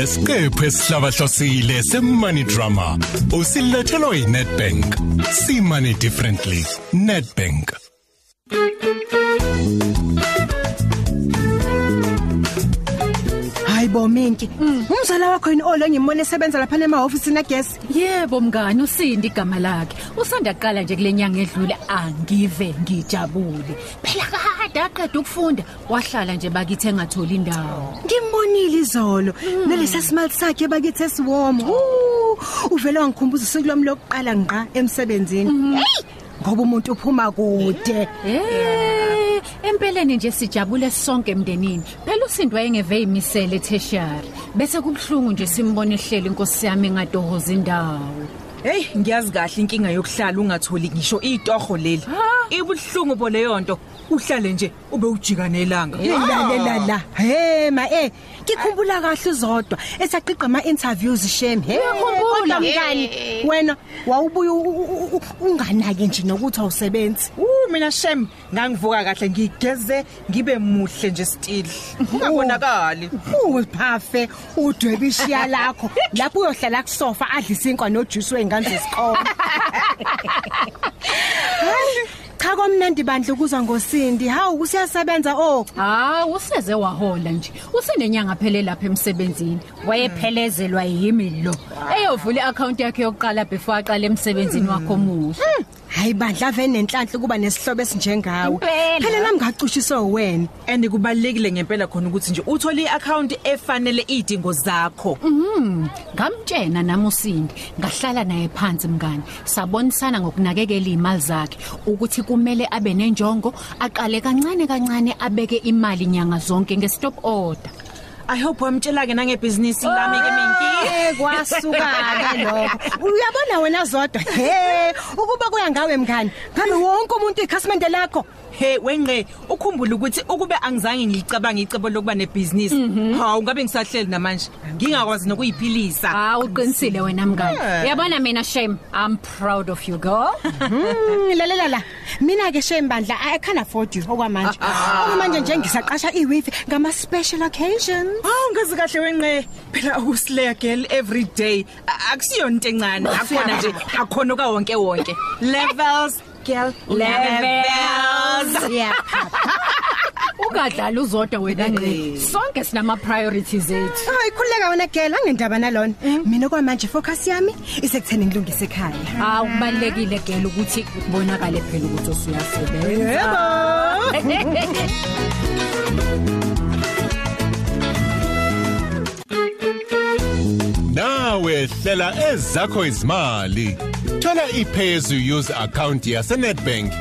lesiqephu esihlabahlosile semoney drama usilethelwa yiNetbank see money differently Netbank Hayibo Minki, umzala wakho yini ole ngimbone esebenza lapha emahofisini agesi? Yebo mngani usindi igama lakhe. Usanda kuqala nje kulenyanga edlule angive ngijabule. Phela kade aqeda ukufunda wahlala nje bakithi engatholi indawo. Ngimbonile izolo nelesa smile sakhe bakithi esiwomo. Uvela wangikhumbuza usuku lwami lokuqala ngqa emsebenzini. Hey! Ngoba umuntu uphuma kude. Empeleni nje sijabule sonke emndenini. Phela usindi wayengeve imisele tertiary. Bese kubhlungu nje simbone ehleli inkosi yami engatohoza indawo. Hey, ngiyazi kahle inkinga yokuhlala ungatholi ngisho itoho leli. Ibuhlungu bo leyo nto. Uhlale nje ube ujika nelanga. Lalela la. Hey ma eh, ngikhumbula kahle uzodwa esaqiqa ama interviews shame. Hey, kodwa mngani wena wawubuya u- u- u- unganake nje nokuthi awusebenzi. Mina shem ngangivuka kahle ngigeze ngibe muhle nje still. Ungabonakali. Uphafe udwebishiya lakho lapho uyohlala kusofa adla isinkwa nojuice weingane zesikole. Hayi, Cha komnandi bandle ukuzwa ngosindi. Hawu kusiyasebenza oh. Ah, useze wahola nje. Usenenyanga phele lapha emsebenzini. Wayephelezelwa yimi lo. Eyovula iaccount yakhe yokuqala before aqala emsebenzini wakhe omusha. Hayi bandla ave nenhlanhla kuba nesihlobo esinjengawe. Impela. Phela nami ngacushiswa wena. And kubalekile ngempela khona ukuthi nje uthole iaccount efanele idingo zakho. Ngamtshena nami usindi, ngahlala naye phansi mngani. Sabonisana ngokunakekela imali zakhe ukuthi kumele abe nenjongo, aqale kancane kancane abeke imali nyanga zonke ngestop order. I hope wamtshela ke nangebhizinisi lami ke Minki. Eh kwasuka ke lokho. Uyabona wena zodwa. He, ukuba kuya ngawe mngani. Ngabe wonke umuntu ikhasimende lakho. Hey wengqe ukhumbula ukuthi ukube angizange ngicabanga icebo lokuba nebhizinisi. Ha ungabe ngisahleli namanje. Ngingakwazi nokuyiphilisa. Ah, uqinisile wena mngani. Yeah. Yabona mina shame, I'm proud of you girl. Hmm, lalela la. Mina ke shembandla I can't afford you okwamanje. Okwamanje nje ngisaqasha iwifi ngama special occasions. Hawu ngazi kahle wengqe. Phela uslayer girl every day. A- Akusiyo into encane. Akhona nje akhona ka wonke wonke. Levels girl levels. Yeah. Ungadlala uzodwa wena ngqe. Sonke sinama priorities ethu. Hayi khuleka wena girl angendaba nalona. Mina kwamanje focus yami isekutheni ngilungise ekhaya. Ah, kubalekile gele ukuthi kubonakale phela ukuthi usuyasebenza. nawe hlela ezakho izimali. Thola ipay as you use account yase Nedbank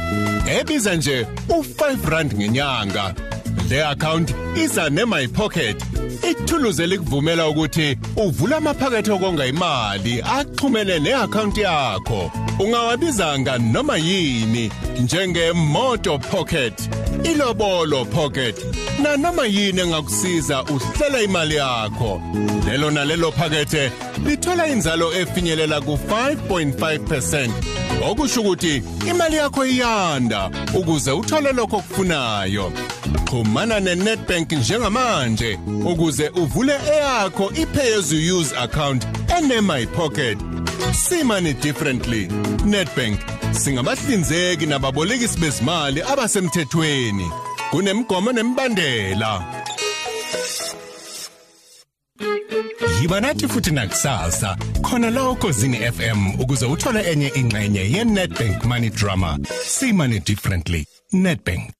ebiza nje u5 rand ngenyanga. Le account iza ne my pocket ithuluze likuvumela ukuthi uvule amaphakethe okonga imali axhumene neaccount yakho. Ungawabizanga noma yini? Njenge moto pocket ilobolo pocket na noma yini engakusiza uhlela imali yakho? Lelo nalelo phakethe lithola inzalo efinyelela ku5.5% okusho ukuthi imali yakho iyanda ukuze uthole lokho okufunayo. Xhumana neNetbank njengamanje ukuze uvule eyakho ipay as you use account ene money differently. Netbank singabahlinzeki nababolekisi bezimali abasemthethweni. Kunemigomo nemibandela Yiba nathi futhi nakusasa. Khona la ukozini FM ukuze uthole enye ingxenye ye Nedbank Money Drama. See money differently. Nedbank.